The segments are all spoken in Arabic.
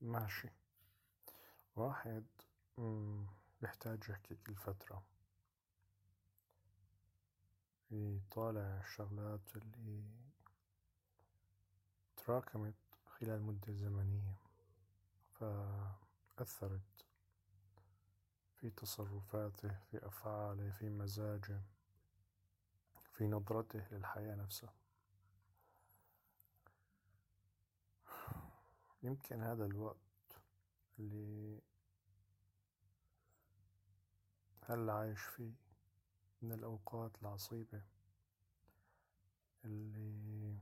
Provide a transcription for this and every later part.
ماشي. واحد بيحتاج يحكي كل فترة. يطالع الشغلات اللي تراكمت خلال مدة زمنية فأثرت في تصرفاته في أفعاله في مزاجه في نظرته للحياة نفسها. يمكن هذا الوقت اللي هل عايش فيه من الأوقات العصيبة اللي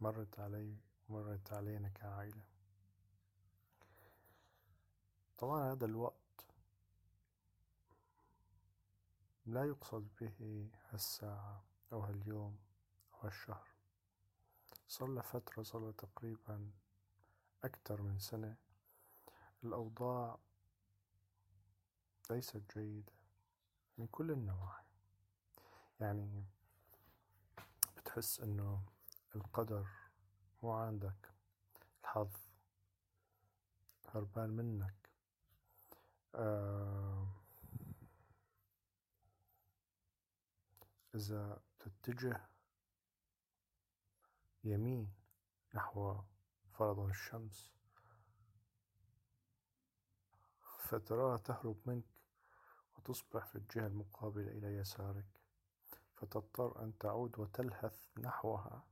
مرت علي مرت علينا كعائلة. طبعا هذا الوقت لا يقصد به هالساعة أو هاليوم أو هالشهر. صار فترة صار تقريبا أكثر من سنة. الأوضاع ليست جيدة من كل النواحي. يعني بتحس إنه القدر مو عندك. الحظ هربان منك. آه إذا تتجه يمين نحو فرضا الشمس. فتراها تهرب منك وتصبح في الجهة المقابلة إلى يسارك. فتضطر أن تعود وتلهث نحوها.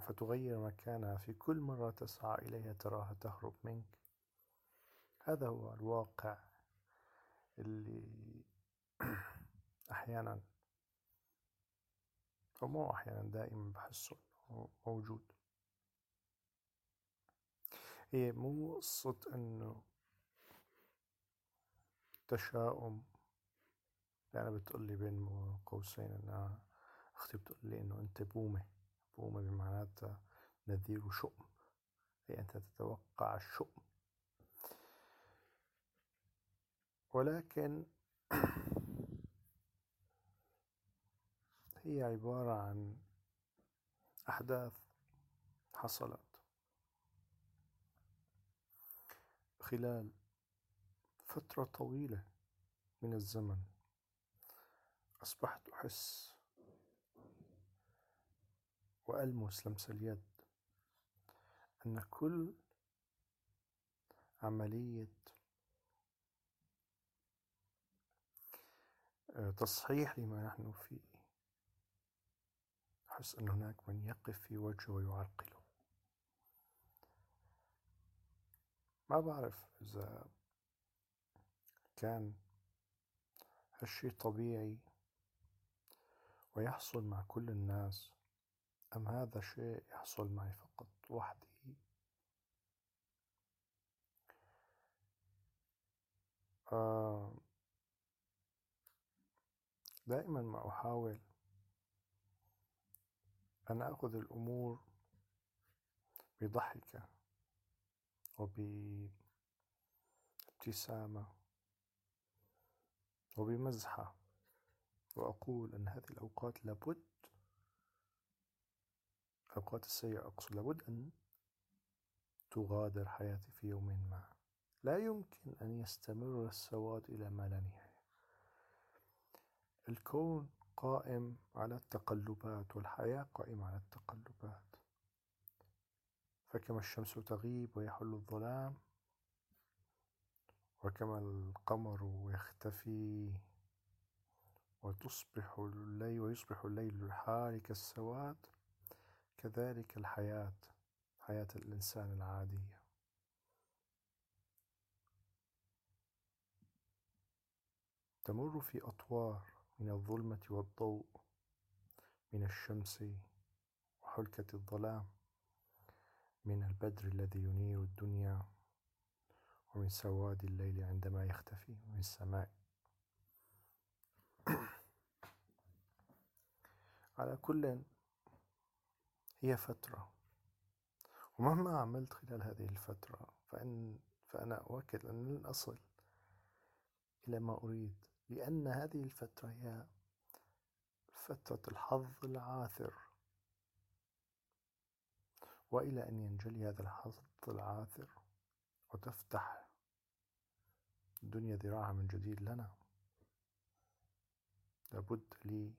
فتغير مكانها. في كل مرة تسعى إليها تراها تهرب منك. هذا هو الواقع اللي أحيانا أو مو أحيانا دائما بحسه موجود. هي مو قصة إنه تشاؤم. يعني بتقولي بين قوسين إنها أختي بتقولي إنه أنت بومة. بومة بمعناتها نذير شؤم أي أنت تتوقع الشؤم. ولكن هي عبارة عن أحداث حصلت. خلال فترة طويلة من الزمن أصبحت أحس وألمس لمس اليد أن كل عملية آه، تصحيح لما نحن فيه أحس أن هناك من يقف في وجهه ويعرقله. ما بعرف إذا كان هالشي طبيعي ويحصل مع كل الناس أم هذا شيء يحصل معي فقط وحدي؟ آه، دائما ما أحاول أن آخذ الأمور بضحكة. وبابتسامة وبمزحة وأقول أن هذه الأوقات لابد الأوقات السيئة أقصد لابد أن تغادر حياتي في يوم ما. لا يمكن أن يستمر السواد إلى ما لا نهاية. الكون قائم على التقلبات والحياة قائمة على التقلبات. فكما الشمس تغيب ويحل الظلام وكما القمر يختفي وتصبح الليل ويصبح الليل الحار كالسواد كذلك الحياة حياة الإنسان العادية. تمر في أطوار من الظلمة والضوء من الشمس وحلكة الظلام. من البدر الذي ينير الدنيا ومن سواد الليل عندما يختفي من السماء. على كل هي فترة. ومهما عملت خلال هذه الفترة فإن فأنا أؤكد أن لن أصل إلى ما أريد لأن هذه الفترة هي فترة الحظ العاثر. وإلى أن ينجلي هذا الحظ العاثر وتفتح الدنيا ذراعها من جديد لنا. لابد لي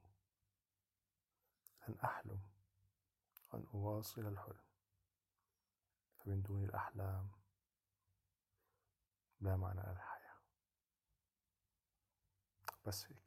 أن أحلم وأن أواصل الحلم. فمن دون الأحلام لا معنى للحياة. بس هيك.